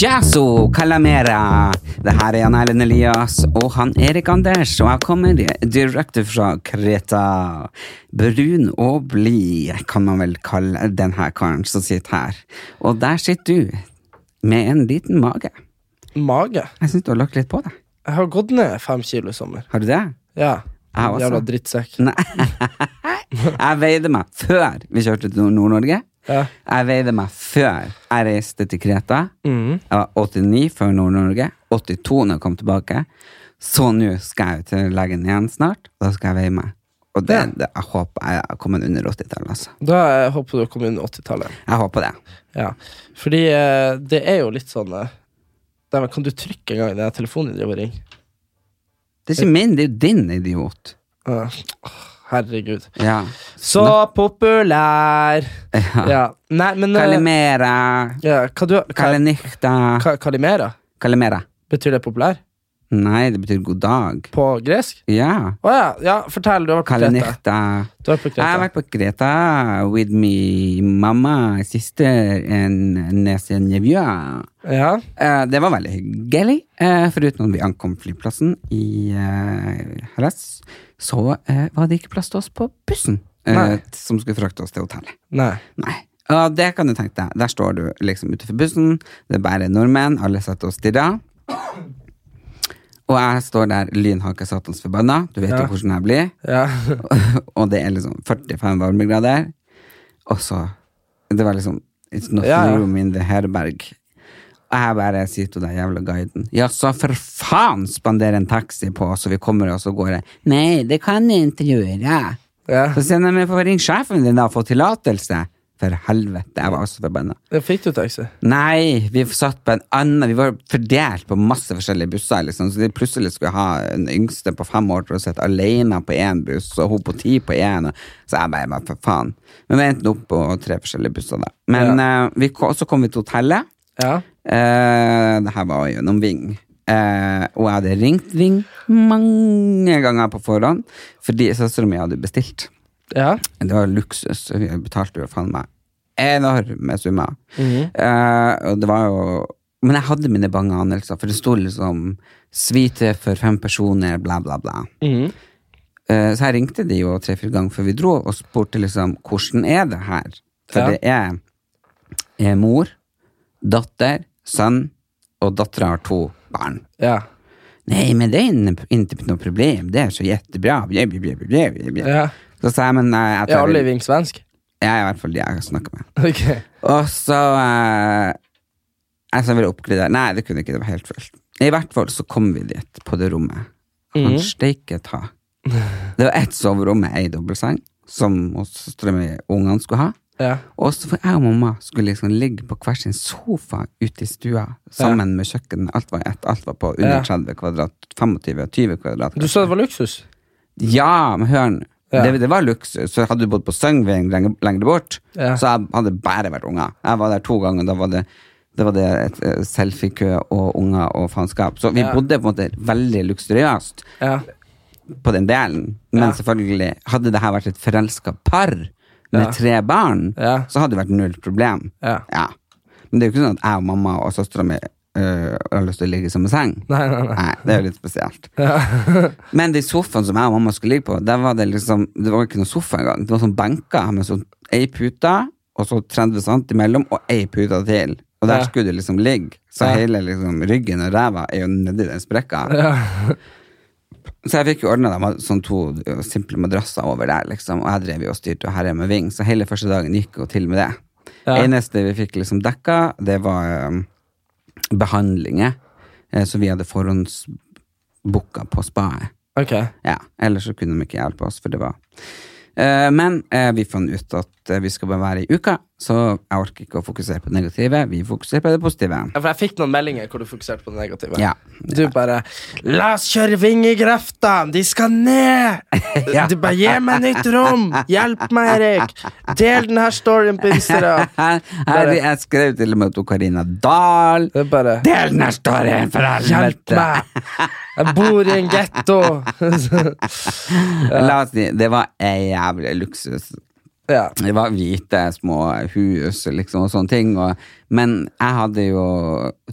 Jazzo Calamera. Det her er Jan Erlend Elias og han Erik Anders, og jeg kommer direkte fra Kreta. Brun og blid, kan man vel kalle denne karen som sitter her. Og der sitter du med en liten mage. Mage. Jeg syns du har lagt litt på deg. Jeg har gått ned fem kilo i sommer. Har du det? Ja. Jeg også. Jævla drittsekk. Nei. Jeg veide meg før vi kjørte til Nord-Norge. Ja. Jeg veide meg før jeg reiste til Kreta. Mm. Jeg var 89 før Nord-Norge. 82 når jeg kom tilbake. Så nå skal jeg til legen igjen snart, da skal jeg veie meg. Og det, det, jeg håper jeg har kommet under 80-tallet, altså. Da håper du å komme under 80-tallet. Jeg håper det. Ja. Fordi eh, det er jo litt sånn eh, Kan du trykke en gang i den telefonen din driver og ringer? Det er ikke min, det er jo din, idiot. Åh, herregud. Ja. Så populær! ja. Ja. Nei, men eh, Kalimera. ja, hva du, hva, Kalenichta. ka, Kalimera? Kalimera. Betyr det populær? Nei, det betyr god dag. På gresk? Ja. Å ja, ja, fortell. Du har vært på Kreta. Du har vært på Jeg har vært på Kreta with me mamma, sister and nese nevø. Ja. Eh, Det var veldig hyggelig. Eh, Foruten at vi ankom flyplassen i eh, Hellas, så var det ikke plass til oss på bussen Nei. som skulle frakte oss til hotellet. Nei. Nei. Og det kan du tenke deg. Der står du liksom utenfor bussen, det er bare nordmenn, alle satt og stirrer. Og jeg står der lynhake satans forbanna, du vet Ja. jo hvordan jeg blir. Ja. og det er liksom 45 varmegrader. Og så Det var liksom It's not Ja, room in the herberg. Og jeg bare sier til den jævla guiden Ja, så for faen spander en taxi på, oss, og vi kommer oss og går jeg. Nei, det kan jeg ikke gjøre. ja. Så meg for å ringe sjefen din da og få tillatelse. For helvete, jeg var også forbanna. Fikk du taxi? Nei, vi satt på en annen Vi var fordelt på masse forskjellige busser. Liksom. Så de plutselig skulle ha en yngste på fem år til å sitte alene på én buss, og hun på ti på én. Så jeg bare, for faen. Men vi endte opp på tre forskjellige busser, da. Men eh, vi så kom vi til hotellet. Ja. Uh, det her var gjennom Ving. Uh, og jeg hadde ringt Ving mange ganger på forhånd, fordi søstera mi hadde bestilt. Ja. Det var luksus. Vi betalte jo faen meg enorme summer. Mhm. Eh, og det var jo Men jeg hadde mine bange anelser, for det sto liksom 'suite for fem personer', bla, bla, bla. Mhm. Eh, så jeg ringte de jo tre-fire ganger før vi dro, og spurte liksom 'hvordan er det her?' For Ja. det er, er mor, datter, sønn, og dattera har to barn. Ja. Nei, men det er inte noe problem, det er så jättebra. Ja. Så sa jeg, men nei, jeg Er alle i Ving svensk? er i hvert fall de jeg snakker med. Okay. Og så eh, Jeg sa ville oppgradere. Nei, det kunne ikke, det var helt fullt. I hvert fall så kom vi dit, på det rommet. Han Mhm. steike ta. Det var ett soverom med ei dobbeltseng, som og ungene skulle ha. Ja. Og så for jeg og mamma skulle liksom ligge på hver sin sofa ute i stua, sammen med kjøkken. Alt var ett, alt var på under Ja. 30 kvadrat. 25-20 kvadrat. Du sa det var luksus? Ja, men hør nå. Ja. Det, det var luksus. Så hadde du bodd på Søngving lenger, bort, Ja. så jeg hadde bare vært unger. Jeg var der to ganger, da var det, det, var det et eh, selfiekø og unger og faenskap. Så vi Ja. bodde på en måte veldig luksuriøst Ja. på den delen. Men Ja. selvfølgelig, hadde det her vært et forelska par med Ja. tre barn, Ja. så hadde det vært null problem. Ja. Men det er jo ikke sånn at jeg og mamma og søstera mi øh, har lyst til å ligge i samme seng. Nei, nei, nei. Nei, det er jo litt spesielt. Men de sofaene som jeg og mamma skulle ligge på, der var det liksom Det var ikke noen sofa engang. Det var sånn benker med sånn ei pute, og så 30 cm imellom, og ei pute til. Og der skulle du liksom ligge. Så hele liksom, ryggen og ræva er jo nedi den sprekka. Ja. Så jeg fikk jo ordna dem sånn to simple madrasser over der, liksom. Og jeg drev jo og styrte og herja med Ving, så hele første dagen gikk jo til med det. Ja. Eneste vi fikk liksom dekka, det var um, behandlinger. Eh, så vi hadde forhåndsbooka på spaet. Ok. Ja, ellers så kunne de ikke hjelpe oss, for det var Eh, Men eh, vi fant ut at eh, vi skal bare være i uka, så jeg orker ikke å fokusere på det negative. Vi fokuserer på det positive. Ja, for jeg fikk noen meldinger hvor du fokuserte på det negative. Ja. Du bare 'La oss kjøre vingegrøftene! De skal ned!' Ja. Du bare 'Gi meg nytt rom! Hjelp meg, Erik! Del denne storyen på Instagram!' Jeg skrev til og med til Karina Dahl. Det bare Del den her storyen, for Hjelp meg! Jeg bor i en getto! La oss si, det var en jævlig luksus. Ja. Det var hvite, små hus liksom, og sånne ting. Og, men jeg hadde jo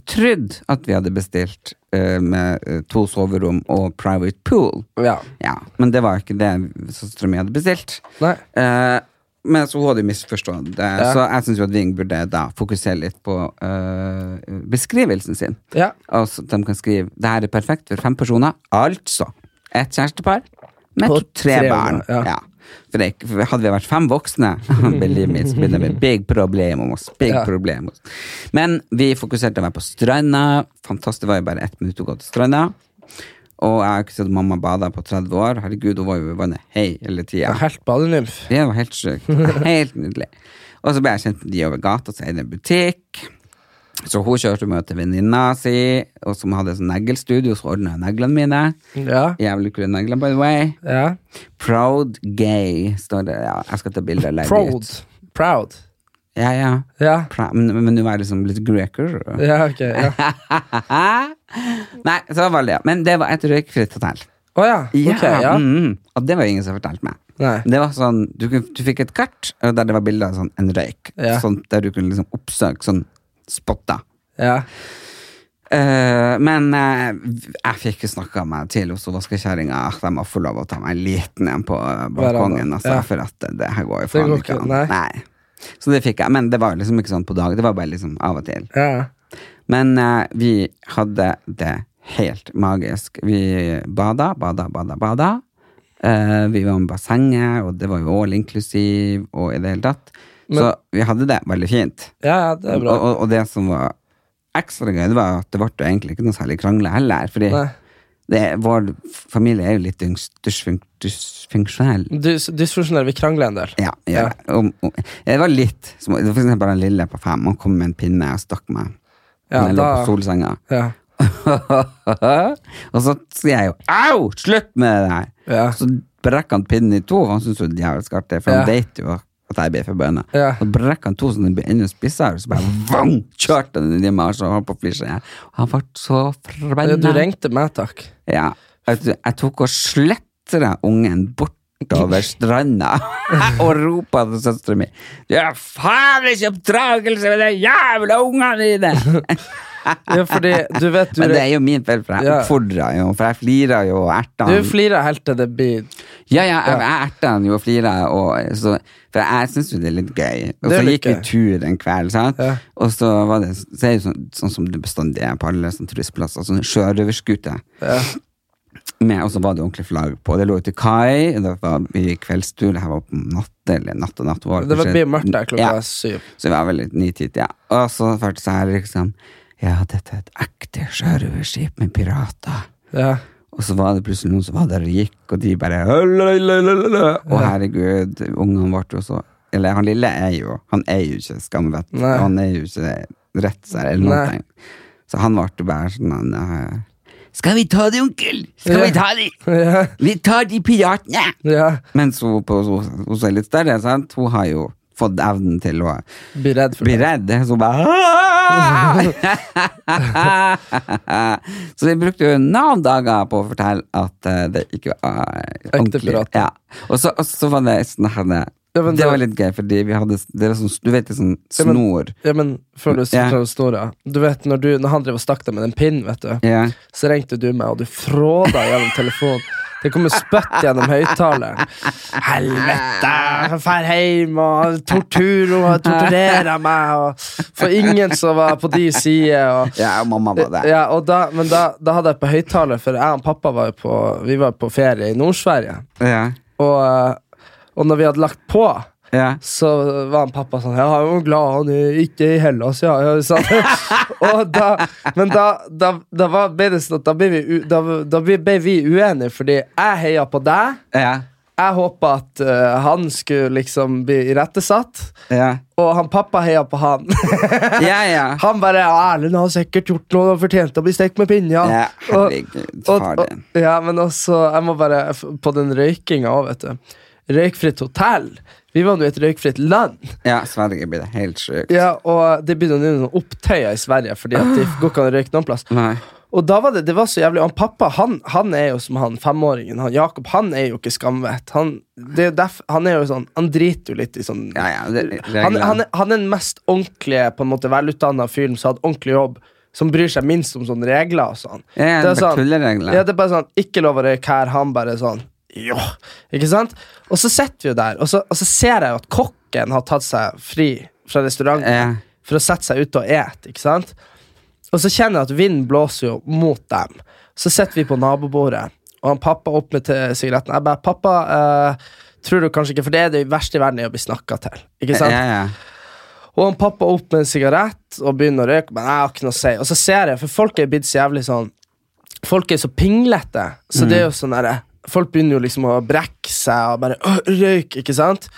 trodd at vi hadde bestilt uh, med eh, to soverom og private pool. ja. Ja, Men det var ikke det søstera mi hadde bestilt. Nei. Uh, men så hun hadde misforstått det. Ja. Så jeg syns Ving burde da fokusere litt på eh, beskrivelsen sin. Ja. Altså, de kan skrive det her er perfekt for fem personer. Altså et kjærestepar med tre, tre barn. ja. For det, hadde vi vært fem voksne Believe me, it's begynner a big problem om oss. Big Ja. problem. Men vi fokuserte å være på stranda. Fantastisk, det var jo bare ett minutt å gå til stranda. Og jeg har ikke sett mamma bade på 30 år. Herregud, hun var jo i vannet hele tida. Helt badenymf. Det var helt sjukt. Helt nydelig. Og så ble jeg kjent med de over gata, så er det en butikk. Så hun kjørte meg til venninna si, og som hadde sånn neglestudio, så ordna jeg neglene mine. Ja. Jævlig kule negler, by the way. ja. Proud gay, står det. Ja, jeg skal ta bilde og legge Proud. ut. Proud. Ja, ja. Ja. Pra men men nå er jeg liksom litt greker. Ja, ok. Ja. Nei, så var det det. Men det var et røykfritt hotell. Å ja. Ok, ja. mm, og det var ingen som fortalte meg. Nei. Det var sånn, du, du fikk et kart der det var bilde av sånn, en røyk. Ja. Sånn, der du kunne liksom oppsøke sånn spotter. Ja. Uh, men uh, jeg fikk jo snakka meg til hos vaskekjerringa at jeg må få lov å ta meg en liten en på eh, balkongen. Altså, ja. For at det, her går jo faen ikke an. nei. Så det fikk jeg. Men det var liksom ikke sånn på dag. Det var bare liksom av og til. ja. Men uh, vi hadde det helt magisk. Vi bada, bada, bada, bada. Vi var med bassenget, og det var jo all inclusive, og i det hele tatt. Så vi hadde det veldig fint. Ja, ja, det er bra. og, og det som var ekstra gøy, det var at det ble jo egentlig ikke noe særlig krangle heller. Fordi Nei. det, vår familie er jo litt dysfunksjonell. Dys dysfunksjonell, vi krangler en del. Ja, ja. Og, og, det var litt som, For eksempel den lille på fem. Han kom med en pinne og stakk meg. Ja, jeg lå da- på solsenga. Ja. og så sier jeg jo 'au, slutt med det der'! Ja. Så brekker han pinnen i to, han syns jo det er jævlig artig, for Ja. han vet jo at jeg blir forbanna. Ja. Så brekker han to så den blir enda spissere, så bare vang, kjørte den i meg, så holdt på. Og han ble så forbanna. Du ringte meg, takk. Ja, Jeg, jeg tok og sletra ungen bort bortover stranda og ropa til søstera mi 'Du har faen ikke oppdragelse med de jævla ungene dine!' Ja, fordi du vet du Men det er jo min feil, for jeg Ja. oppfordra jo, for jeg flira jo og erta Du flira helt til det blir Ja, ja, jeg, jeg erta han jo og flira, for jeg syns jo det er litt gøy. Og så gikk vi tur en kveld, sant? Ja. og så var det så er det sånn, sånn som det bestandig er på alle sånne turistplasser, sånn sjørøverskute. Ja. Og så var det ordentlig flagg på. Det lå ute i kai, det var i kveldstur, det her var på natt eller natt og natt. var Det var blir mørkt der klokka Ja. syv. Så vi var vel ni-tid, ja. Og så føltes det her liksom Ja, dette er et ekte sjørøverskip med pirater. Ja. Og så var det plutselig noen som var der og gikk, og de bare Og Å, herregud, ungene ble jo så Eller han lille er jo Han er jo ikke skamvett. Han er jo ikke rett seg eller noe. Så han ble bare sånn han, Skal vi ta det, onkel? Skal vi ta det? Ja. Vi tar de piratene! ja. Mens hun, på, hun, hun er litt større, sant? hun har jo fått evnen til å bli redd for bli det. redd. Så bare Så vi brukte jo noen dager på å fortelle at eh, det ikke var uh, ordentlig. Ja. Og, så, og så var det sånn her Ja, Det det- var litt gøy, fordi vi hadde det var sånn, Du vet det sånn Ja, men- snor Ja, men før du Ja. snora Du vet når, du, når han drev og stakk deg med den pinnen, vet du Ja. så ringte du meg, og du fråda gjennom telefonen. Det kommer spytt gjennom høyttaleren. Helvete! Drar hjem og tortur og torturerer meg. Og for ingen som var på de sider. Og, Ja, mamma var det. ja, da, men da, da hadde jeg på høyttaler, for jeg og pappa var på, vi var på ferie i Nord-Sverige. Ja. Og, eh, og når vi hadde lagt på Ja. så var han pappa sånn jeg er glad han er ikke i Hellas, ja. da, men da, da, da var, sånn da ble vi, da, da ble vi uenige, fordi jeg heia på deg. Ja. Jeg håpa at uh, han skulle liksom bli irettesatt, Ja. og han pappa heia på han. Ja, ja. han bare 'Erlend har sikkert gjort noe og fortjent å bli stekt med pinja'. Ja, herregud, og, og, og, ja, men også Jeg må bare På den røykinga òg, vet du. Røykfritt hotell. Vi var nå i et røykfritt land. Ja, Sverige blir det helt sjukt. Ja, og det blir noen opptøyer i Sverige, Fordi at det går ikke an å røyke noen plass. Nei. Og da var det, det var så jævlig Han pappa han, han er jo som han femåringen. Han Jakob han er jo ikke skamvett. Han, det er derf- han er jo sånn Han driter jo litt i sånn Ja, ja, det, han, han, er, han er den mest ordentlige, på en måte velutdanna fyren som hadde ordentlig jobb, som bryr seg minst om sånne regler og sånn. Ja, Det er sånn-. Ja, det er bare sånn Ikke lov å røyke her. Han bare sånn Jo. Ikke sant? Og så sitter vi jo der, og så, og så ser jeg jo at kokken har tatt seg fri fra restauranten Ja. for å sette seg ute og et, ikke sant? Og så kjenner jeg at vinden blåser jo mot dem. Så sitter vi på nabobordet, og han pappa opp med sigaretten. Jeg bare 'Pappa, eh, tror du kanskje ikke For det er det verste i verden er å bli snakka til. Ikke sant? Ja, ja. Og han pappa opp med en sigarett og begynner å røyke, men jeg har ikke noe å si. Og så ser jeg, for folk er blitt så jævlig sånn Folk er så pinglete, så det er jo sånn derre Folk begynner jo liksom å brekke seg og bare røyke, røyk, ikke sant?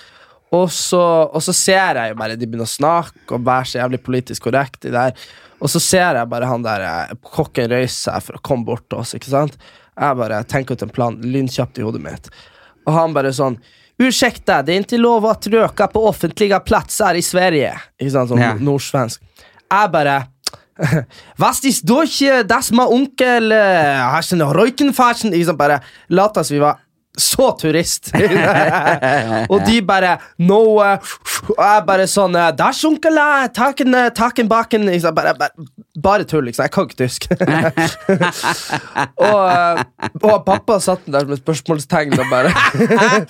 Og så, og så ser jeg jo bare de begynner å snakke og være så jævlig politisk korrekt. De der. Og så ser jeg bare han der eh, kokken røyse seg for å komme bort til oss. ikke sant? Jeg bare tenker ut en plan lynkjapt i hodet mitt. Og han bare sånn Ursäkta, det er ikke lov å røyke på offentlige plasser i Sverige. Ikke sant, sånn Ja. nordsvensk. Jeg bare Was ist durch das ma onkel eh, Hast du noch Reukenfaschen? Ich sant, bare lat oss, vi var så turist. og de bare No eh, Og jeg bare sånn eh, Das onkel, taken, eh, taken baken bare, bare, bare tull, liksom. Jeg kan ikke tysk. og, og pappa satt der med spørsmålstegn og bare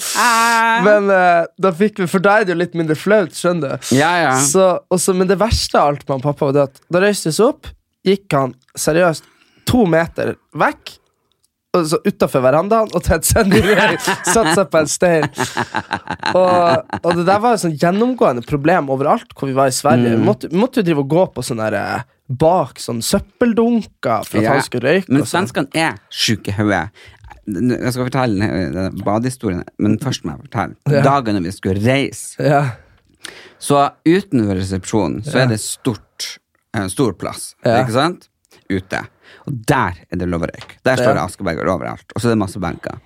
Men da fikk vi For da er det jo litt mindre flaut, skjønner du. Ja, ja. Så, også, men det verste av alt med pappa var det at da reiste vi oss opp, gikk han seriøst to meter vekk, og så utafor verandaen, og Ted Sandy satte seg på en stein. Og, og det der var et sånn gjennomgående problem overalt hvor vi var i Sverige. Vi, måtte, vi måtte jo drive og gå på sånne der, eh, bak sånne søppeldunker for at Ja. han skulle røyke. Men sånn. svenskene er sjuke i. Jeg skal fortelle eh, den badehistorien, men først må jeg fortelle. Ja. Dagen når vi skulle reise, Ja, så utenfor resepsjonen så er det stort, en stor plass, ikke sant? Ute. Og der er det lov å røyke. Der står det askebeger overalt. Og så er det masse benker.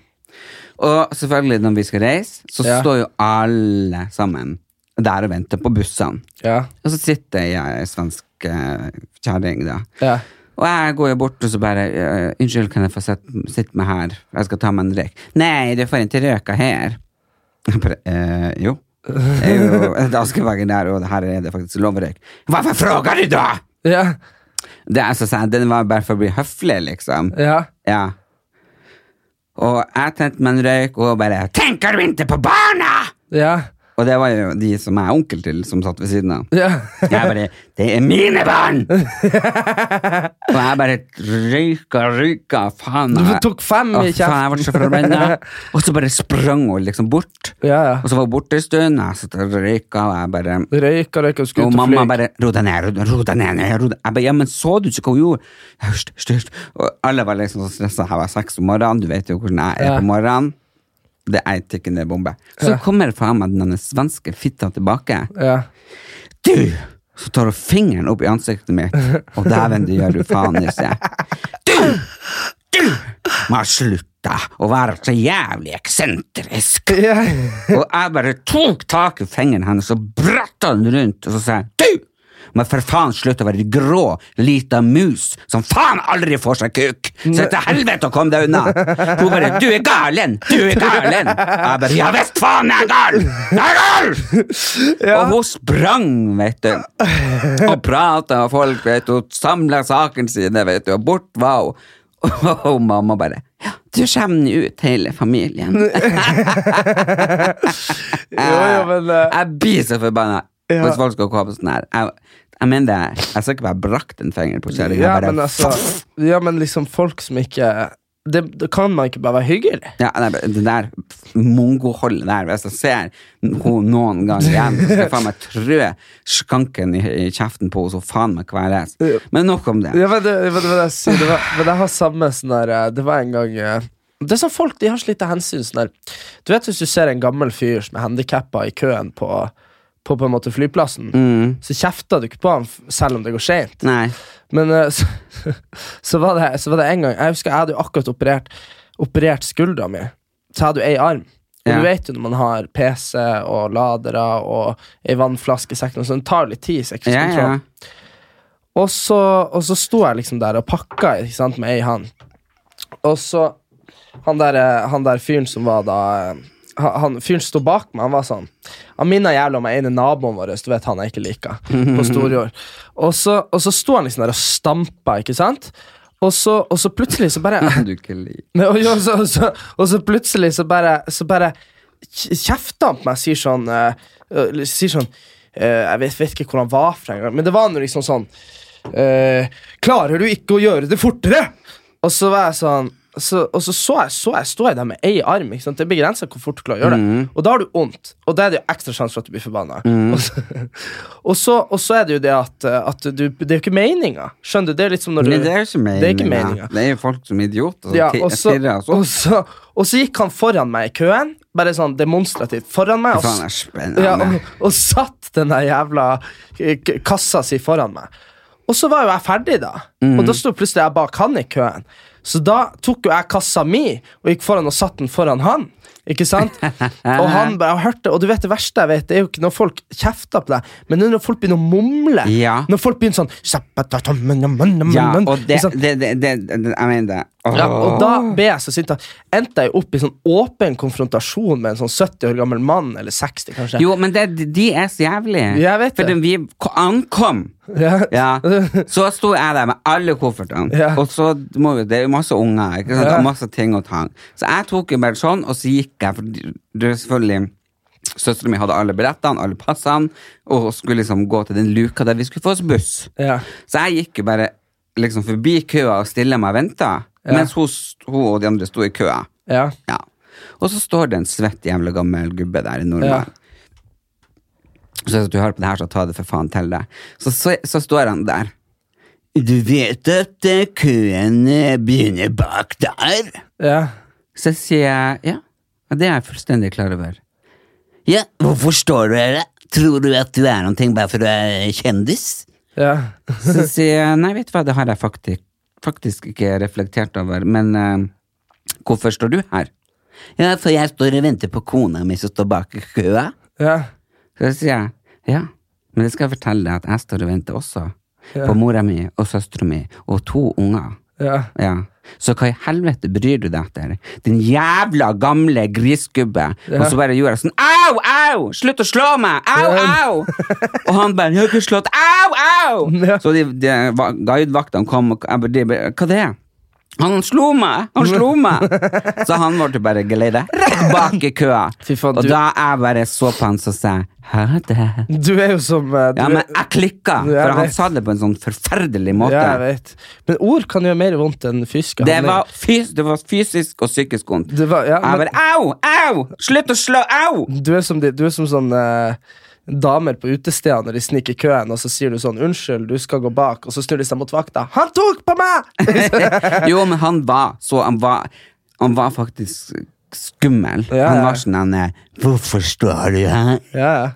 Og selvfølgelig, når vi skal reise, så Ja. står jo alle sammen der og venter på bussene. ja, Og så sitter jeg ei svensk eh, kjerring, da. ja. Og jeg går jo bort og så bare eh, Unnskyld, kan jeg få sitte sitte med her? Jeg skal ta meg en røyk. Nei, du får ikke røyka her. Jeg bare, eh, jo. Det er jo et askebeger der, og her er det faktisk lov å røyke. Hvorfor spør du da?! ja, Det er så sant, Den var bare for å bli høflig, liksom. ja. Ja. Og jeg tente meg en røyk, og bare 'Tenker du ikke på barna?!' ja. Og det var jo de som jeg er onkel til, som satt ved siden av. ja. Jeg bare 'Det er mine barn!' og jeg bare røyka, røyka, faen. Du tok fem i kjeften. Og så bare sprang hun liksom bort. Ja, ja. Og så var hun borte en stund, jeg satt og røyka, og jeg bare Røyka, røyka, skutt skulle og mamma bare 'ro deg ned', ro deg- ned. ro deg. Jeg bare 'ja, men så du ikke hva hun gjorde?' Hysj, hysj. Og alle var liksom så stressa. Jeg var seks om morgenen, du vet jo hvordan jeg er på morgenen. Det er ei tikkende bombe. Så kommer faen meg den svenske fitta tilbake. Ja. Du! Så tar hun fingeren opp i ansiktet mitt, og dæven, det gjør du faen ikke. Du! Du! Må slutte å være så jævlig eksentrisk. Ja. Og jeg bare tok tak i fingeren hennes og bratta den rundt, og så sa jeg du! Må for faen slutte å være grå, lita mus som faen aldri får seg kuk! Så til helvete å komme deg unna! Hun bare 'du er galen! Du er galen!' Jeg bare 'ja visst faen jeg er gal! Jeg er gal!' Og hun sprang, vet du, og prata, med folk vet du, samla sakene sine, vet du, og bort var hun. og mamma bare Ja, du skjemmer ut hele familien. Jo, jo, men uh... Jeg blir så forbanna Ja. hvis folk skal komme sånn her. Jeg, jeg mener det, jeg skal ikke bare brakt en finger på kjerringa. ja, men altså Ja, men liksom folk som ikke det, det kan man ikke bare være hyggelig. Ja, Det, det der mongoholdet der, hvis jeg ser henne noen gang igjen, så skal jeg faen meg trø skanken i, i kjeften på henne, så faen meg kveles. Men nok om det. Ja, men det, men det, jeg sier, det var, men jeg har samme sånn der eh, Det var en gang eh, Det er sånn folk de har så lite hensyn. Sånn der. Du vet hvis du ser en gammel fyr som er handikappa i køen på, på på en måte flyplassen, Mm. så kjefta du ikke på ham selv om det går seint. Men eh, så, så, var det, så var det en gang Jeg husker jeg hadde jo akkurat operert, operert skuldra mi. Så hadde jo ei arm. Og Ja. du vet jo når man har PC og ladere og ei vannflaske i sekken, så det tar jo litt tid. Så jeg Ja, ja. Og så, og så sto jeg liksom der og pakka ikke sant, med ei hand. Og så Han der, eh, han der fyren som var da eh, han, Fyren sto bak meg, han var sånn Han minna jævlig om ene naboen vår, du vet han jeg ikke liker, på Storjord. Og så, og så sto han liksom der og stampa, ikke sant? Og så, og så plutselig så bare og, så, så, og så plutselig så bare, så bare kj- kjefter han på meg og sier sånn eh, Sier sånn uh, Jeg vet, vet ikke hvor han var fra engang, men det var noe liksom sånn uh, Klarer du ikke å gjøre det fortere? Og så var jeg sånn så, og så så jeg, så jeg, står jeg der med ei arm. Det er begrensa hvor fort du klarer å gjøre det. Og da har du vondt, og da er det jo ekstra sjanse for at du blir forbanna. Og, så, og, så, og så er det jo det at, at du Det er jo ikke meninga. Skjønner du? Det er litt som når du Men det er jo ikke meninga. Det er ikke meninga. Det er jo folk som er idioter. Ja, og, så, oss og, så, og så gikk han foran meg i køen, bare sånn demonstrativt foran meg, og, ja, og, og satt den der jævla eh, kassa si foran meg. Og så var jo jeg ferdig, da. Mm. Og da sto plutselig jeg bak han i køen. Så da tok jo jeg kassa mi og gikk foran og satte den foran han. Ikke sant? Og han bare hørte Og du vet det verste jeg vet, det er jo ikke når folk kjefter på deg, men når folk begynner å mumle. Ja. Når folk begynner sånn Ja, og det, det, det, det, det Jeg mener det. Ja, og da ble jeg så sint at endte jeg opp i sånn åpen konfrontasjon med en sånn 70 år gammel mann, eller 60 kanskje. Jo, men det, de er så jævlige. Jeg vet For det. da vi ankom, Ja. ja, så sto jeg der med alle koffertene. Ja. Og så må vi, det er jo masse unger, ikke sant? Ja. og masse ting å ta. Så jeg tok jo bare sånn, og så gikk jeg, for det er selvfølgelig Søstera mi hadde alle billettene, alle passene, og skulle liksom gå til den luka der vi skulle få oss buss. Ja. Så jeg gikk jo bare liksom forbi køa og stille meg og venta. Mens hun, hun og de andre sto i køa. Ja. Ja. Og så står det en svett jævla gammel gubbe der i Nordmann. Så hvis du hører på det her, så ta det for faen til deg. Så, så, så står han der. Du vet at eh, køen eh, begynner bak der? Ja. Så sier jeg ja, ja, det er jeg fullstendig klar over. Ja, hvorfor står du her? Tror du at du er noe bare for du er kjendis? Ja. Så sier jeg nei, vet du hva, det har jeg faktisk, faktisk ikke reflektert over, men eh, hvorfor står du her? Ja, for jeg står og venter på kona mi som står bak i køa. Ja. Så sier jeg ja, men jeg skal fortelle deg at jeg står og venter også. Ja. På mora mi og søstera mi og to unger. Ja. Ja. Så hva i helvete bryr du deg etter? Din jævla gamle grisgubbe. Ja. Og så bare gjorde jeg sånn Au, au! Slutt å slå meg! Au, au! og han bare 'Jeg har ikke slått Au, au!' Ja. Så de, de guidevaktene kom, og jeg bare 'Hva det er?' Han slo meg! Han slo meg! så han ble bare geleida rett bak i køa. Faen, og du- da jeg bare så på han, så sa jeg 'ha det'. Du er jo som du Ja, men jeg klikka, Jeg for han vet. sa det på en sånn forferdelig måte. Ja, jeg vet. Men ord kan gjøre mer vondt enn fysisk Det var, fys det var fysisk og psykisk vondt. Det var- ja, jeg men- bare au, au! Slutt å slå, au! Du er som, de, du er som sånn eh, damer på utesteder når de sniker i køen, og så sier du sånn 'unnskyld, du skal gå bak', og så snur de seg mot vakta. 'Han tok på meg!' Jo, men han var så Han var, han var faktisk skummel. Ja, Han var sånn han Hvorfor står du her? ja, ja.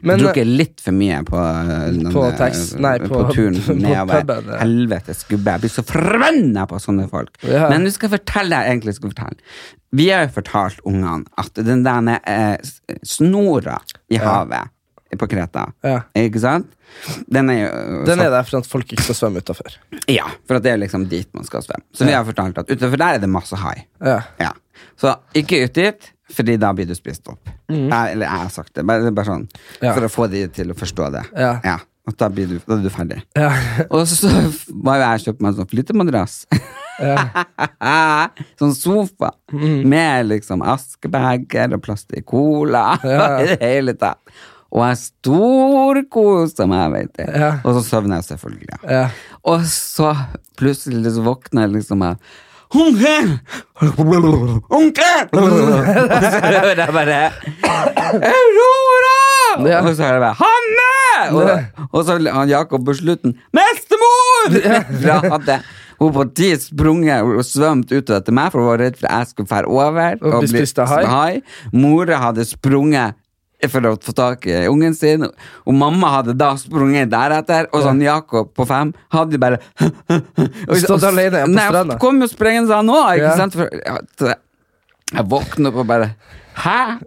Men eh, Drukket litt for mye på, den, På eh, tax- nei, på- turen på nedover. puben, ja. Helvetes gubbe. Jeg blir så forbanna på sånne folk. Ja. Men du skal fortelle deg egentlig skal fortelle. Vi har jo fortalt ungene at den der eh, snora i havet på Kreta, Ja. ikke sant? Den er jo Den er der for at folk ikke skal svømme utafor. Ja, for det er liksom dit man skal svømme. Så vi har fortalt at utenfor der er det masse hai. Ja. Ja. Så ikke ut dit, fordi da blir du spist opp. Jeg, eller jeg har sagt det, bare, bare sånn. Ja. for å få de til å forstå det. Ja. At da, blir du, da er du ferdig. Ja. Og så var jo jeg og kjøpte meg en sånn flytemadrass. sånn sofa med liksom askebeger og plast i cola i det hele tatt. Og jeg storkosa meg, vet du. Ja. Og så sovner jeg selvfølgelig. Ja. Og så plutselig så våkner jeg liksom av Onkel! Onkel! Og så bare Aurora! Ja. Og så er jeg bare Hanne! Og, og så han Jakob på slutten Bestemor! For jeg hadde hun på ti sprunget og svømt utover til meg, for hun var redd for at jeg skulle fære over. Og bli spist av hai. Mora hadde sprunget for å få tak i ungen sin, og mamma hadde da sprunget deretter, og sånn Jakob på fem hadde bare og, Stått alene på stranda. kom jo sprengende òg, ikke Ja. sant? For, ja, jeg våkner opp og bare Hæ?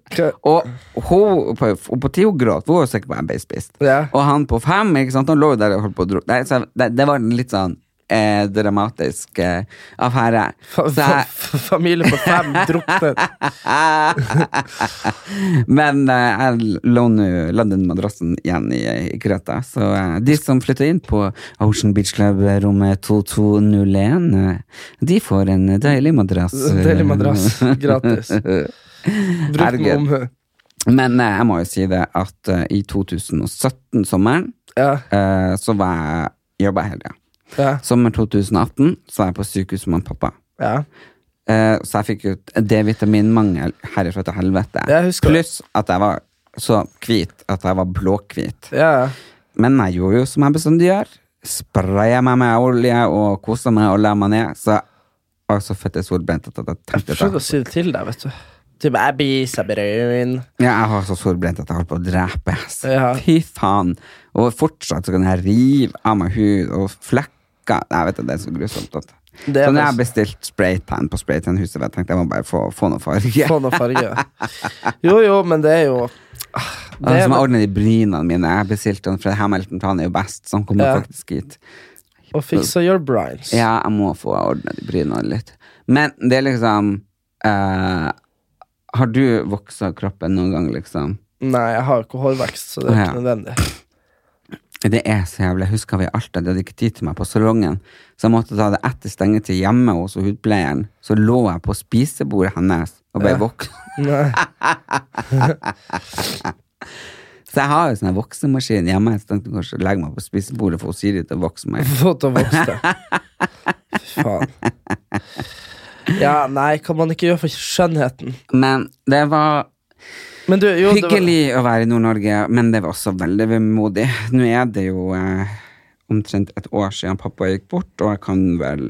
Og hun på, på ti hun gråt, hun var sikker på at jeg ble spist. Ja. Og han på fem, ikke sant? han lå jo der og holdt på å dro. Så det, det var litt sånn eh, dramatisk eh, affære. Fa Så fa fa familie på fem druknet. Men eh, jeg lå nå la den madrassen igjen i, i Kreta. Så eh, de som flytter inn på Ocean Beach Club eh, rommet 2201, eh, de får en deilig madrass. Deilig madrass, gratis. Bruk med omhu. Men eh, jeg må jo si det at i 2017-sommeren Ja, eh, så var jeg jobba helga. ja, Sommer 2018 så var jeg på sykehus med pappa. ja. Eh, så jeg fikk ut D-vitaminmangel herifra til helvete. Jeg. Pluss at jeg var så hvit at jeg var blåhvit. ja. Men jeg gjorde jo som jeg bestandig gjør. Spraya meg med olje og kosa meg og la meg ned. Så jeg var så fette solbrent at jeg tenkte Prøvde å si det til deg, vet du. Typ, jeg biser brun. ja, jeg var så solbrent at jeg holdt på å drepe. Ja. Fy faen. Og fortsatt så kan jeg rive av meg hud og flekker. Jeg vet det, det er så grusomt. At. Så når jeg har bestilt spraytan på spraytanhuset, jeg tenkte jeg må bare få, få noe farge. Få noe farge. Jo, jo, men det er jo ah, Det er, som har ordnet de brynene mine. Jeg bestilte den fra Hamilton, for han er jo best. Så han kommer Ja. faktisk hit. Og fiksa your brines. Ja, jeg må få ordnet de brynene litt. Men det er liksom uh, Har du voksa kroppen noen gang, liksom? Nei, jeg har ikke hårvekst, så det er Ja. ikke nødvendig. Det er så jævlig. Jeg husker vi i Alta, de hadde ikke tid til meg på salongen, så jeg måtte ta det etter stengetid hjemme hos hudpleieren. Så lå jeg på spisebordet hennes og ble Ja. voksen. Så jeg har jo sånn voksemaskin hjemme. Jeg tenkte kanskje å legge meg på spisebordet for Siri til å vokse meg. Få til å vokse deg. Faen. Ja, nei, kan man ikke gjøre for skjønnheten? Men det var du, jo, det var- hyggelig å være i Nord-Norge, men det var også veldig vemodig. Nå er det jo eh, omtrent et år siden pappa gikk bort, og jeg kan vel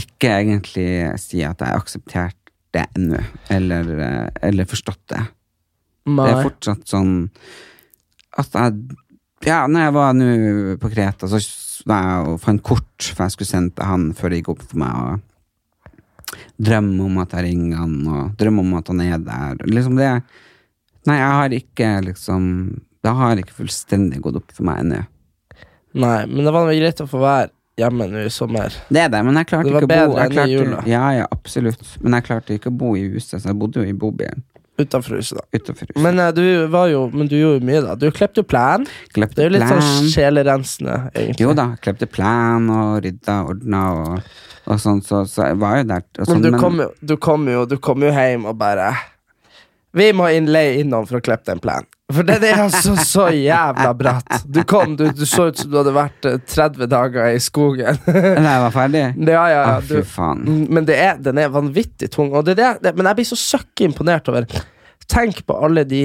ikke egentlig si at jeg har akseptert det ennå, eller, eh, eller forstått det. Det er fortsatt sånn at jeg Ja, når jeg var nå på Kreta, så var jeg og fant kort, for jeg skulle sende til han før det gikk opp for meg. Og drømme om at jeg ringer han, og drømme om at han er der. Liksom det Nei, jeg har ikke liksom Det har ikke fullstendig gått opp for meg ennå. Nei, men det var noe greit å få være hjemme nå i sommer. Det er det, men jeg klarte Det ikke å bo jeg klarte. Ja, ja, absolutt. Men jeg klarte ikke å bo i huset, så jeg bodde jo i bobilen Utenfor huset, da. utenfor huset. Men eh, du var jo Men du gjorde mye, da. Du klepte jo plen. Klepte Det er jo litt sånn sjelerensende, egentlig. Jo da, klepte plen og rydda ordna og, og sånn, så, så jeg var jo der. Og sånn, Men du kom, jo, du, kom jo, du kom jo hjem og bare Vi må inn leie innom for å klippe den plenen. For det, det er altså så jævla bratt. Du kom, du, du så ut som du hadde vært eh, 30 dager i skogen. Nei, jeg var ferdig? Ja, ja, ja, du. Mm, Men det er, den er vanvittig tung. Er det, det, men jeg blir så søkk imponert over Tenk på alle de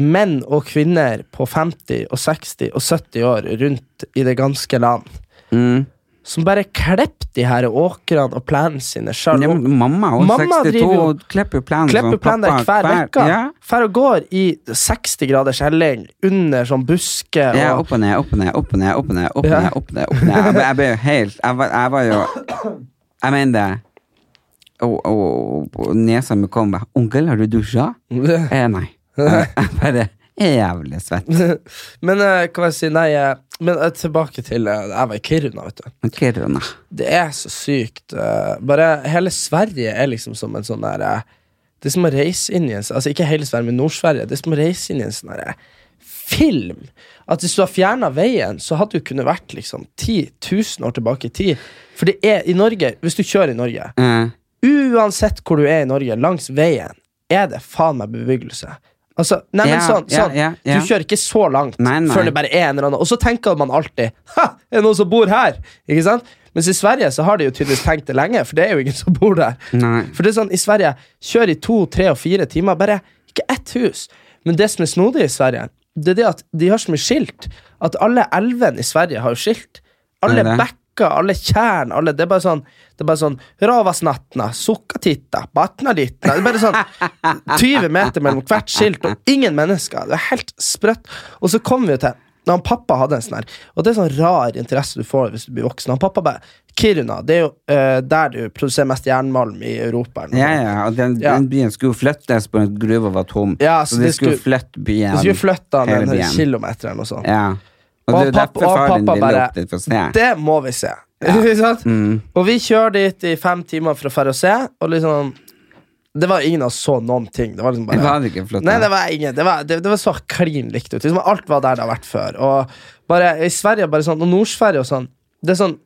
menn og kvinner på 50 og 60 og 70 år rundt i det ganske land Mm. Som bare klipper de her åkrene og planene sine sjøl. Ja, mamma, hun Mamma 62, driver jo- og klipper jo plenen Klipper som pappa hver uke. Ja. Fer og går i 60 graders helling under sånn buske. Og, Ja, opp og ned, opp og ned, opp og ned, opp og ned. Opp og Ja. ned, opp og ned, opp og ned. Jeg, jeg ble jo helt Jeg var, jeg var jo Jeg mener det. Og, og, og nesa mi kom bare 'Onkel, har du dusja?' Eh, nei. Jeg bare jævlig svett. Men uh, kan jeg si, nei uh, Men uh, tilbake til eh, Jeg var i Kiruna, vet du. Kiruna. Det er så sykt. eh, bare hele Sverige er liksom som en sånn der eh, Det er som å reise inn i en Altså ikke hele Sverige, men Nord-Sverige. Det er som å reise inn i en sånn derre eh, film. At hvis du har fjerna veien, så hadde du kunnet vært liksom 10 000 år tilbake i tid. For det er i Norge, hvis du kjører i Norge mm. Uansett hvor du er i Norge, langs veien, er det faen meg bebyggelse. Altså, nei, men sånn, sånn. Du kjører ikke så langt Nei, nei. før det bare er en eller annen Og så tenker man alltid Ha, er det noen som bor her? Ikke sant? Mens i Sverige så har de jo tydeligvis tenkt det lenge, for det er jo ingen som bor der. Nei. For det er sånn, i Sverige, kjør i to, tre og fire timer, bare ikke ett hus. Men det som er snodig i Sverige, det er det at de har så mye skilt, at alle elvene i Sverige har jo skilt. Alle Er det? alle tjern, alle Det er bare sånn Det er bare sånn Ravasnatna, Sukkatitta, Batnaditta Det er bare sånn 20 meter mellom hvert skilt, og ingen mennesker. Det er helt sprøtt. Og så kommer vi jo til når han pappa hadde en sånn her Og det er sånn rar interesse du får hvis du blir voksen. Han pappa bare Kiruna, det er jo uh, der du produserer mest jernmalm i Europa. Ja, ja, og den, Ja. den byen skulle jo flyttes på en gruve var tom. Ja, så så de skulle skulle- flytte byen. De skulle flytte den en kilometer eller noe sånt. Ja. Og, Og pappa- og pappa bare. Det må vi se. Ikke mm. Og vi kjører dit i fem timer for å dra og se, og liksom Det var ingen av oss så noen ting. Det var liksom bare Det var flott. Nei, det var ingen Det var, det, det var så klin likt ut. Liksom, alt var der det har vært før. Og bare i Sverige bare sånn, og Nord-Sverige og sånn Det er sånn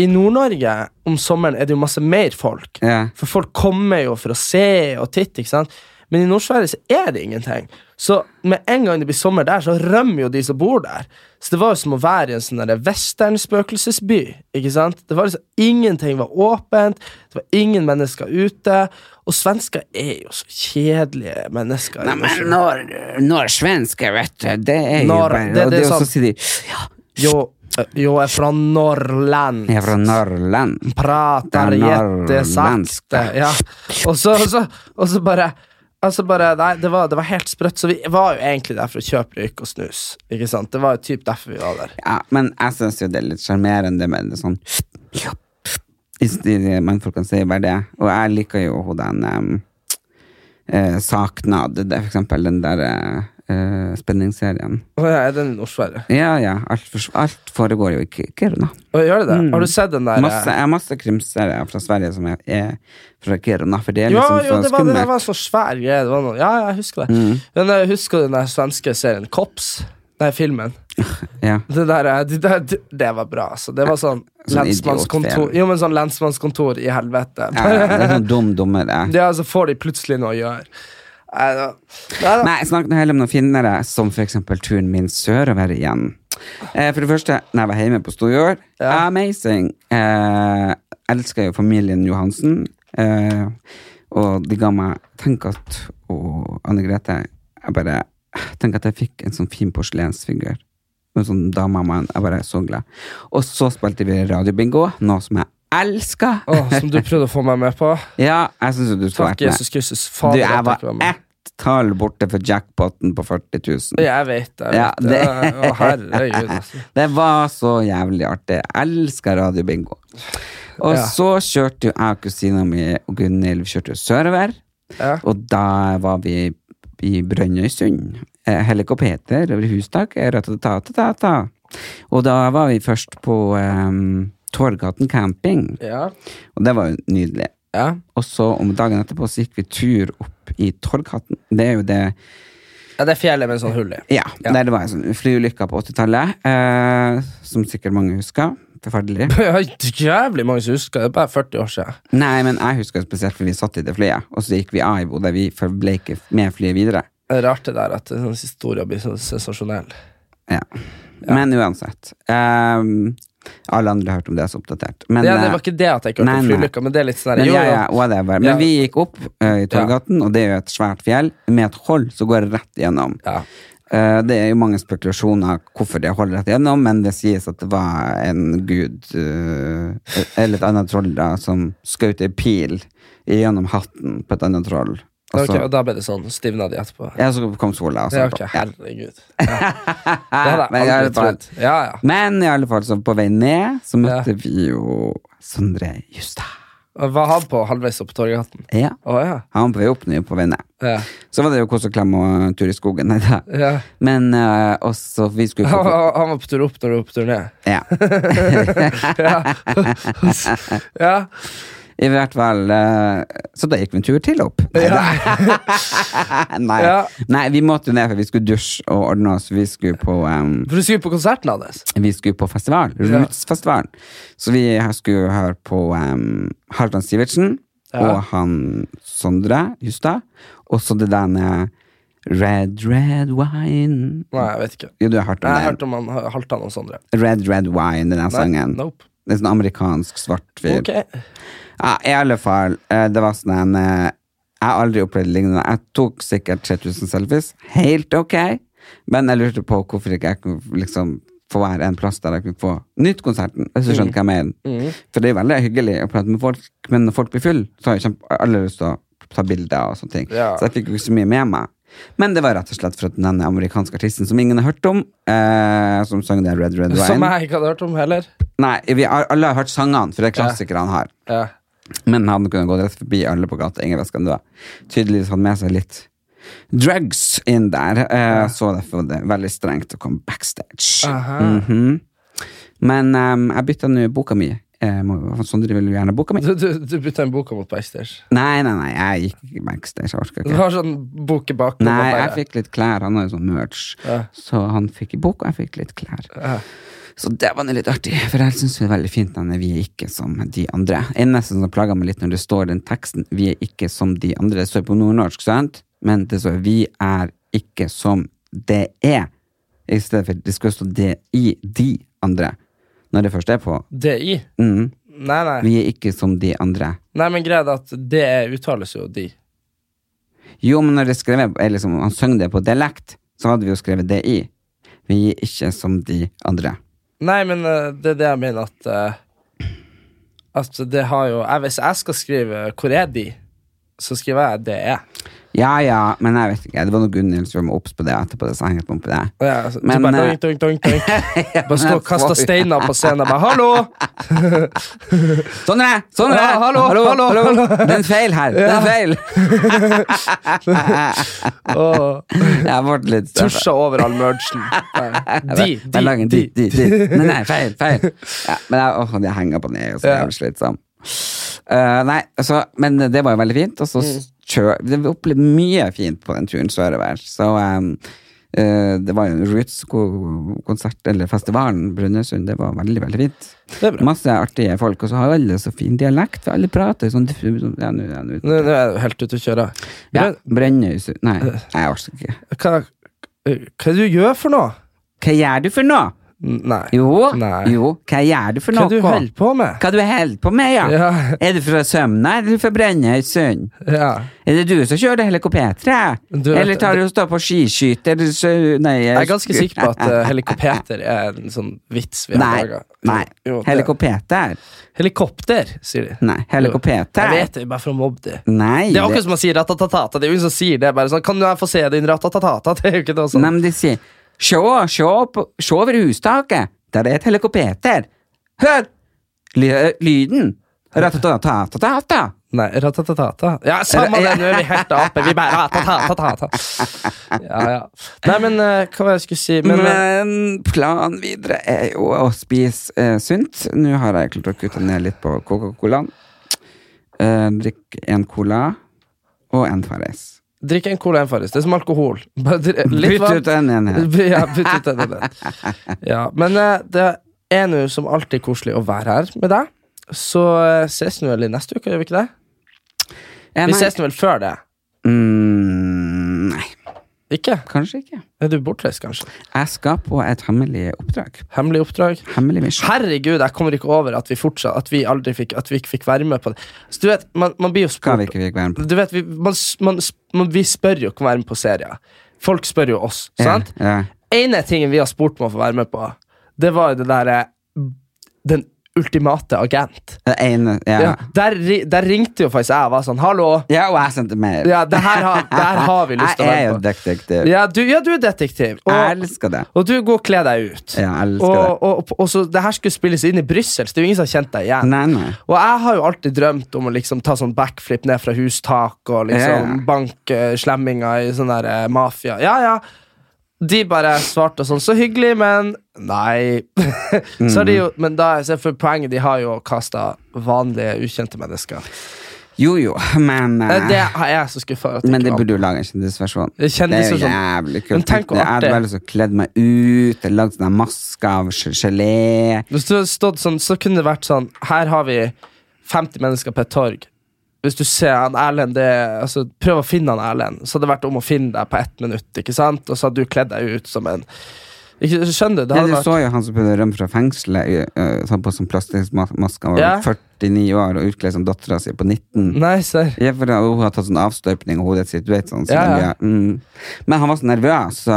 I Nord-Norge om sommeren er det jo masse mer folk. Ja. For folk kommer jo for å se og titte, ikke sant? Men i Nord-Sverige så er det ingenting. Så med en gang det blir sommer der, så rømmer jo de som bor der. Så det var jo som å være i en sånn western-spøkelsesby. Ikke sant? Det var liksom Ingenting var åpent, det var ingen mennesker ute. Og svensker er jo så kjedelige mennesker. Nei, men når, når svensker, vet du, det er jo Når- bare det- det er sånn, så de ja, Jo, eh, jo, jeg er fra Norrland. jeg er fra Norrland. prater er jättesakte. Ja. Og så, og så, og så bare Altså bare, nei, det var, det var helt sprøtt. Så vi var jo egentlig der for å kjøpe røyk og snus. Ikke sant? Det var jo typ derfor vi var der. Ja, men jeg syns jo det er litt sjarmerende med det sånn mannfolkene sier bare det. Og jeg liker jo den um, eh, Saknad, det for eksempel den der eh, spenningsserien. Å ja, er den i Nord-Sverige? Ja, ja, alt, for, alt foregår jo i Ki- Kiruna. Å, Gjør det det? Har du sett den der? Masse, jeg har masse krimserier fra Sverige som er, er fra Kiruna, for det er ja, liksom jo, så det var, det skummelt. var så svær greie. Det var noe. Ja, jeg husker det. Mm. Men jeg husker den der svenske serien Kops. Nei, filmen. Ja. Det der, eh, det, der, det, det var bra, altså. Det var sånn Sånn lensmannskontor idiotfilm. Jo, men sånn lensmannskontor i helvete. Ja, ja, det er sånn dum dummere. Det så får de plutselig noe å gjøre. Nei, da. Nei. Snakk nå heller om noen finnere, som eksempel turen min sørover igjen. Eh, for det første, når jeg var hjemme på Storjord, Ja. amazing. Eh, elsker jo familien Johansen. Eh, og de ga meg Tenk at og Anne Grete Jeg bare Tenk at jeg fikk en sånn fin porselensfigur. En sånn dame av meg. Jeg bare er så glad. Og så spilte vi radiobingo, noe som jeg elsker. Oh, som du prøvde å få meg med på. Ja, jeg syns du skulle vært med. Jesus Kristus. Du, jeg var ett tall borte for jackpoten på 40 000. Jeg vet. Jeg Ja, vet det. Å, herregud. Altså. Det var så jævlig artig. Jeg elsker radiobingo. Og Ja. så kjørte jo jeg og kusina mi og Gunhild kjørte sørover. Ja. Og da var vi i Brønnøysund. Eh, Helikopter over hustak. Og da var vi først på um, Torgaten camping, Ja. og det var jo nydelig. ja. Og så om dagen etterpå så gikk vi tur opp i Torghatten. Det er jo det Ja, det er fjellet med sånn hull i. Ja, Ja. der det var en sånn flyulykke på 80-tallet, eh, som sikkert mange husker. Forferdelig. Jævlig mange som husker det. er bare 40 år siden. Nei, men jeg husker spesielt for vi satt i det flyet, og så gikk vi av i Bodø. Vi ble ikke med flyet videre. Det er rart det der at sånn historier blir så sensasjonell. Ja. Men uansett. ehm, alle andre har hørt om det, så oppdatert. Men, Ja, det eh, var ikke det at jeg ikke hørte om flylykka, men det er litt sånn ja, ja, whatever. Men Ja. vi gikk opp uh, i Torgaten, og det er jo et svært fjell. Med et hold som går rett gjennom. Ja. Uh, Det er jo mange spekulasjoner hvorfor det holder rett gjennom, men det sies at det var en gud, uh, eller et annet troll, da, som skjøt ei pil gjennom hatten på et annet troll. Og okay, og da ble det sånn. Stivna de etterpå. ja, så kom sola. Og så, Ja, ok, ja. herregud. Ja. Det hadde Men i jeg aldri fall- trodd. Ja, ja. Men i alle fall, så på vei ned, så møtte vi jo Sondre Justad. Var han på halvveis opp Torghatten? Ja. Oh, ja. Han var på vei opp, nå på vei ned. ja. Så var det jo kos og klem og tur i skogen. Ja. Men uh, også Vi skulle Han, på var- han var på tur opp når du var på tur ned. Ja. Ja. ja. I hvert fall eh, Så da gikk vi en tur til opp. Nei, Ja. Nei, vi måtte jo ned, for vi skulle dusje og ordne oss. Vi skulle på um, For du skulle på konserten hans. Vi skulle på festival, Ja. Roots-festivalen. Så vi skulle høre på um, Halvdan Sivertsen Ja. og han Sondre Justad. Og så det der med Red Red Wine Nei, jeg vet ikke. Jo, du har hørt om Jeg har hørt om han Halvdan og Sondre. Red Red Wine, den sangen. Nope. Det er sånn amerikansk svart fyr. Okay. Ja, i alle fall. eh, Det var sånn en eh, Jeg har aldri opplevd lignende. Jeg tok sikkert 3000 selfies. Helt ok. Men jeg lurte på hvorfor ikke jeg kunne liksom få være en plass der jeg kunne få nytt-konserten. Hvis du skjønner hva jeg mener. For det er veldig hyggelig å prate med folk, men når folk blir full, så har jeg alle lyst til å ta bilder og sånne ting. Ja. Så jeg fikk jo ikke så mye med meg. Men det var rett og slett for at denne amerikanske artisten som ingen har hørt om, eh, som sang det Red Red Wine Som jeg ikke hadde hørt om heller. Nei, vi har, alle har hørt sangene, for det er klassikere han har. Ja. Men han kunne gått rett forbi alle på gata. Ingen visste hvem det var. Tydeligvis hadde med seg litt drugs inn der. Eh, Så derfor var det veldig strengt å komme backstage. Mhm. Men ehm, jeg bytta nå boka mi. Eh, sånn Sondre vil jo gjerne boka mi. Du, du, du bytta inn boka mot backstage. Nei, nei, nei, jeg gikk ikke backstage. Jeg orka Du har sånn bok i bakgrunnen. Nei, jeg fikk litt klær. Han har jo sånn merch. Ja. Så han fikk bok, og jeg fikk litt klær. Ja. Så det var litt artig, for jeg syns det er veldig fint når vi er ikke som de andre. Eneste som plager meg litt når det står den teksten 'vi er ikke som de andre', det står på nordnorsk, sant? Men det står 'vi er ikke som det er', i stedet for det skulle stå 'det i de andre', når det først er på. DI? Mm. Nei, nei. Vi er ikke som de andre. Nei, men greia er at det uttales jo de. Jo, men når det skrevet, liksom, han sang det på dialekt, så hadde vi jo skrevet 'di'. Vi er ikke som de andre. Nei, men eh, det er det jeg mener at uh, At det har jo jeg, Hvis jeg skal skrive 'hvor er de', så skriver jeg 'det er'. Ja ja, men jeg vet ikke. Det var noe Gunhild som var obs på det etterpå, så jeg meg på det. Ja, altså, Men, bare eh, doink, doink, doink, doink. Bare stå og kaste steiner på scenen og bare 'hallo'! Sånn er det, sånn er Ja, hallo, hallo, hallo. Det er en feil her! Det er en feil! Jeg Jeg ble litt tusja over all mergen. De, de, de, de, de. Nei, nei, feil, feil. Ja, men jeg, åh, jeg henger på den, jeg er jo så jævlig slitsom. Uh, nei, altså, men det var jo veldig fint. Og så Mm. Vi opplevde mye fint på den turen sørover. Så um, uh, det var jo en Roots-konsert, eller festivalen Brønnøysund. Det var veldig, veldig fint. Masse artige folk, og så har alle så fin dialekt. For alle prater sånn ja, nå, ja, nå. Er jeg helt ute å kjøre. Ja, Brønnøysund Nei, jeg orker ikke. hva, hva er det du gjør for noe? Hva gjør du for noe? Nei. Jo, Nei. jo, hva gjør du for noe? Hva du holder på med? Hva du holder på med, ja? Ja. Er du fra Sømna, eller er fra Brønnøysund? Ja. Er det du som kjører helikopter? Eller tar du og står på skiskyter? Nei, Jeg er ganske sikker på at uh, helikopter er en sånn vits vi har laga. nei. Helikopter? Helikopter, sier de. Nei, helikopter. Jeg vet det, bare for å mobbe det Nei, Det er akkurat som man sier ratatatata. Det er jo ingen som sier det. Bare sånn, Kan jeg få se din ratatatata? Det er jo ikke noe sånt. Nei, men de sier Sjå, sjå, på- sjå over hustaket. Der er et helikopter. Hør! Ly lyden. Ratatatata. Nei, ratatatata. Ja, samme det, nå er vi helt ape. Vi bare ratatatata. Ja, ja. Nei, men eh, hva var det jeg skulle si? Men, Men, eh, planen videre er jo å spise eh, sunt. Nå har jeg klart å kutte ned litt på Coca-Colaen. Uh, drikk en cola og en Farris. Drikk en cola og en Farris. Det er som alkohol. Bare litt Bytt ut den ene. Ja, bytt ut den. den. Ja, men eh, det er nå som alltid koselig å være her med deg. Så eh, ses vi vel i neste uke, gjør vi ikke det? Vi ses nå vel før det. Mm, Ikke? kanskje ikke. Er du bortreist, kanskje? Jeg skal på et hemmelig oppdrag. Hemmelig oppdrag? Hemmelig mission. Herregud, jeg kommer ikke over at vi fortsatt At vi aldri fikk At vi ikke fikk være med på det. Så du vet, man, man blir jo Skal spurt vi ikke fikk være med på? Du vet, vi, man, man, man, vi spør jo ikke om å være med på serier. Folk spør jo oss, sant? Ja, ja. ene tingen vi har spurt om å få være med på, det var jo det derre Den ultimate agent. Ene, ja. Ja, Ja. der, der ringte jo faktisk jeg og var sånn Hallo! og jeg sendte mail. Ja, det her, har- det her har vi lyst til å Jeg er jo detektiv. Ja, du, ja, du er detektiv. Jeg Og, elsker det. og du går og kler deg ut. Ja, jeg elsker Og, det. og, og, så det her skulle spilles inn i Brussel, så det er jo ingen som har kjent deg igjen. Nei, nei. Og jeg har jo alltid drømt om å liksom ta sånn backflip ned fra hustak og liksom Ja. banke slemminger i sånn der eh, mafia. Ja, ja. De bare svarte sånn Så hyggelig, men nei. så de jo, men da, så for poenget, de har jo kasta vanlige, ukjente mennesker. Jo, jo, men Eh, eh, Det er jeg så skuffa over. Men det burde jo lage en kjendisversjon. Det er jo jævlig kult. Men tenk hvor Jeg hadde bare kledd meg ut, lagd sånne masker av gelé. Hvis du hadde stått sånn, så kunne det vært sånn Her har vi 50 mennesker på et torg. Hvis du ser han Erlend det, altså, Prøv å finne han Erlend. Så hadde det vært om å finne deg på ett minutt. Ikke sant? Og så hadde du kledd deg ut som en ikke, Skjønner du? Det Ja, du så jo han som prøvde å rømme fra fengselet, uh, på sånn plastmaske, var Ja. 49 år og utkledd som dattera si på 19. Nei, ser. Ja, for hun har tatt sånn avstøpning av hodet sitt. Du vet, sånn, så Ja, ja. mm. Men han var så nervøs, så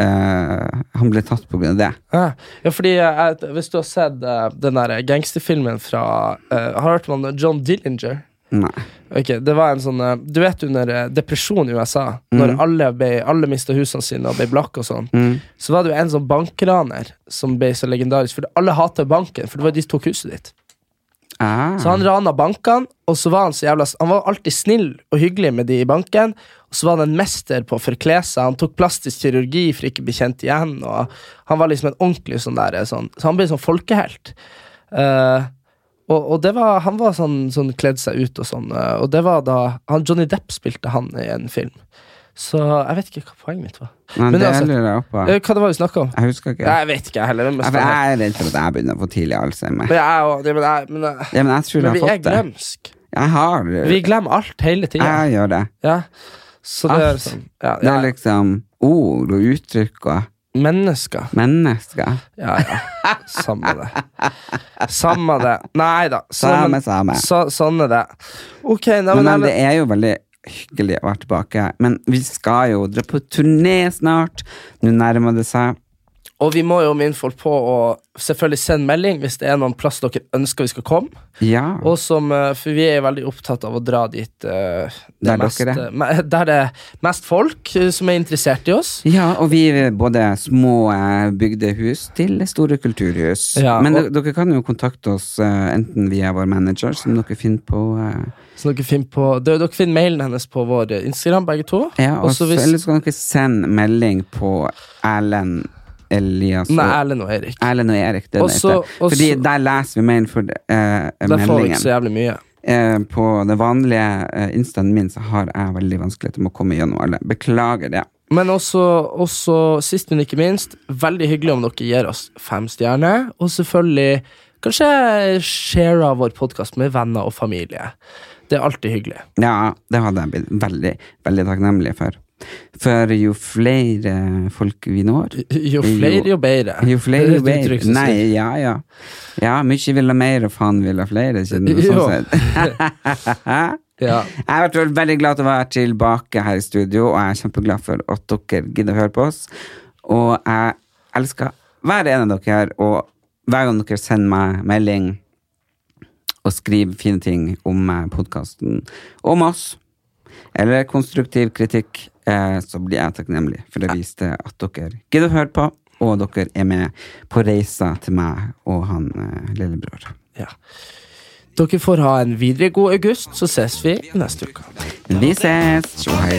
uh, han ble tatt av det. Ja, ja fordi uh, Hvis du har sett uh, den der gangsterfilmen fra Har du hørt om John Dillinger? Nei. Ok, det var en sånn eh, Du vet under eh, depresjon i USA, når alle, ble, alle mista husene sine og ble blakke og sånn, Mm. så var det jo en sånn bankraner som ble så legendarisk, for alle hater banken, for det var de som tok huset ditt. Ah. Så han rana bankene, og så var han så jævla Han var alltid snill og hyggelig med de i banken, og så var han en mester på å forkle seg. Han tok plastisk kirurgi for ikke å bli kjent igjen, og han var liksom en ordentlig sånn der sånn, Så han ble sånn folkehelt. Eh, og, og det var, han var sånn, sånn kledd seg ut og sånn, eh, og det var da han, Johnny Depp spilte han i en film. Så jeg vet ikke hva poenget mitt var. Nei, Men det altså- lurer jeg på. Eh, Hva det var vi snakka om? Jeg husker ikke. Jeg vet ikke, jeg heller. Men, jeg er redd for at jeg begynner å få tidlig alzheimer. men, jeg, er det- men, jeg, men, jeg, Ja, men jeg tror jeg har er fått det. glemsk. Jeg har Vi glemmer alt hele tida. Jeg gjør det. Ja. Så det er sånn ja, Det er liksom ord og uttrykk og Mennesker. mennesker. Ja, ja. Samme det. Samme det. Nei da. Samme, samme. Så, sånn er det. Ok, Men, men, men det er jo veldig hyggelig å være tilbake. Men vi skal jo dra på turné snart. Nå nærmer det seg. Og vi må jo minne folk på å selvfølgelig sende melding hvis det er noen plass dere ønsker vi skal komme. Ja. Og som, eh, For vi er veldig opptatt av å dra dit uh, det Der mest, er. Der det er mest folk som er interessert i oss. Ja, og vi er både små eh, bygdehus til store kulturhus. Ja, Men og- dere- kan jo kontakte oss enten via vår manager, som dere finner på Så dere finner, på, dere, dere finner mailen hennes på vår Instagram, begge to. Ja, og hvis- eller så kan dere sende melding på Erlend Elias Nei, Erlend og Erik. Erlend og Erik. Det Også- heter. Fordi også- der leser vi mail for eh, Der får vi ikke så jævlig mye. Uh, på den vanlige uh, instaen min så har jeg veldig vanskeligheter med å komme gjennom alle. Beklager det. Men også, også, sist, men ikke minst, veldig hyggelig om dere gir oss fem stjerner. Og selvfølgelig kanskje share vår podkast med venner og familie. Det er alltid hyggelig. Ja, det hadde jeg blitt veldig, veldig takknemlig for. For jo flere folk vi når Jo flere, jo bedre. Jo flere, er jo bedre. Nei, ja, ja. Ja, mye vil ha mer, og faen vil ha flere. Ikke noe sånn sett. Ja. Jeg har vært veldig glad til å være tilbake her i studio, og jeg er kjempeglad for at dere gidder å høre på oss. Og jeg elsker hver ene av dere, og hver gang dere sender meg melding og skriver fine ting om podkasten, om oss, eller konstruktiv kritikk, eh, så blir jeg takknemlig. For det viste at dere gidder å høre på, og dere er med på reisa til meg og han eh, lillebror. ja. Dere får ha en videre god august, så ses vi neste uke. Vi ses! Tjo hei,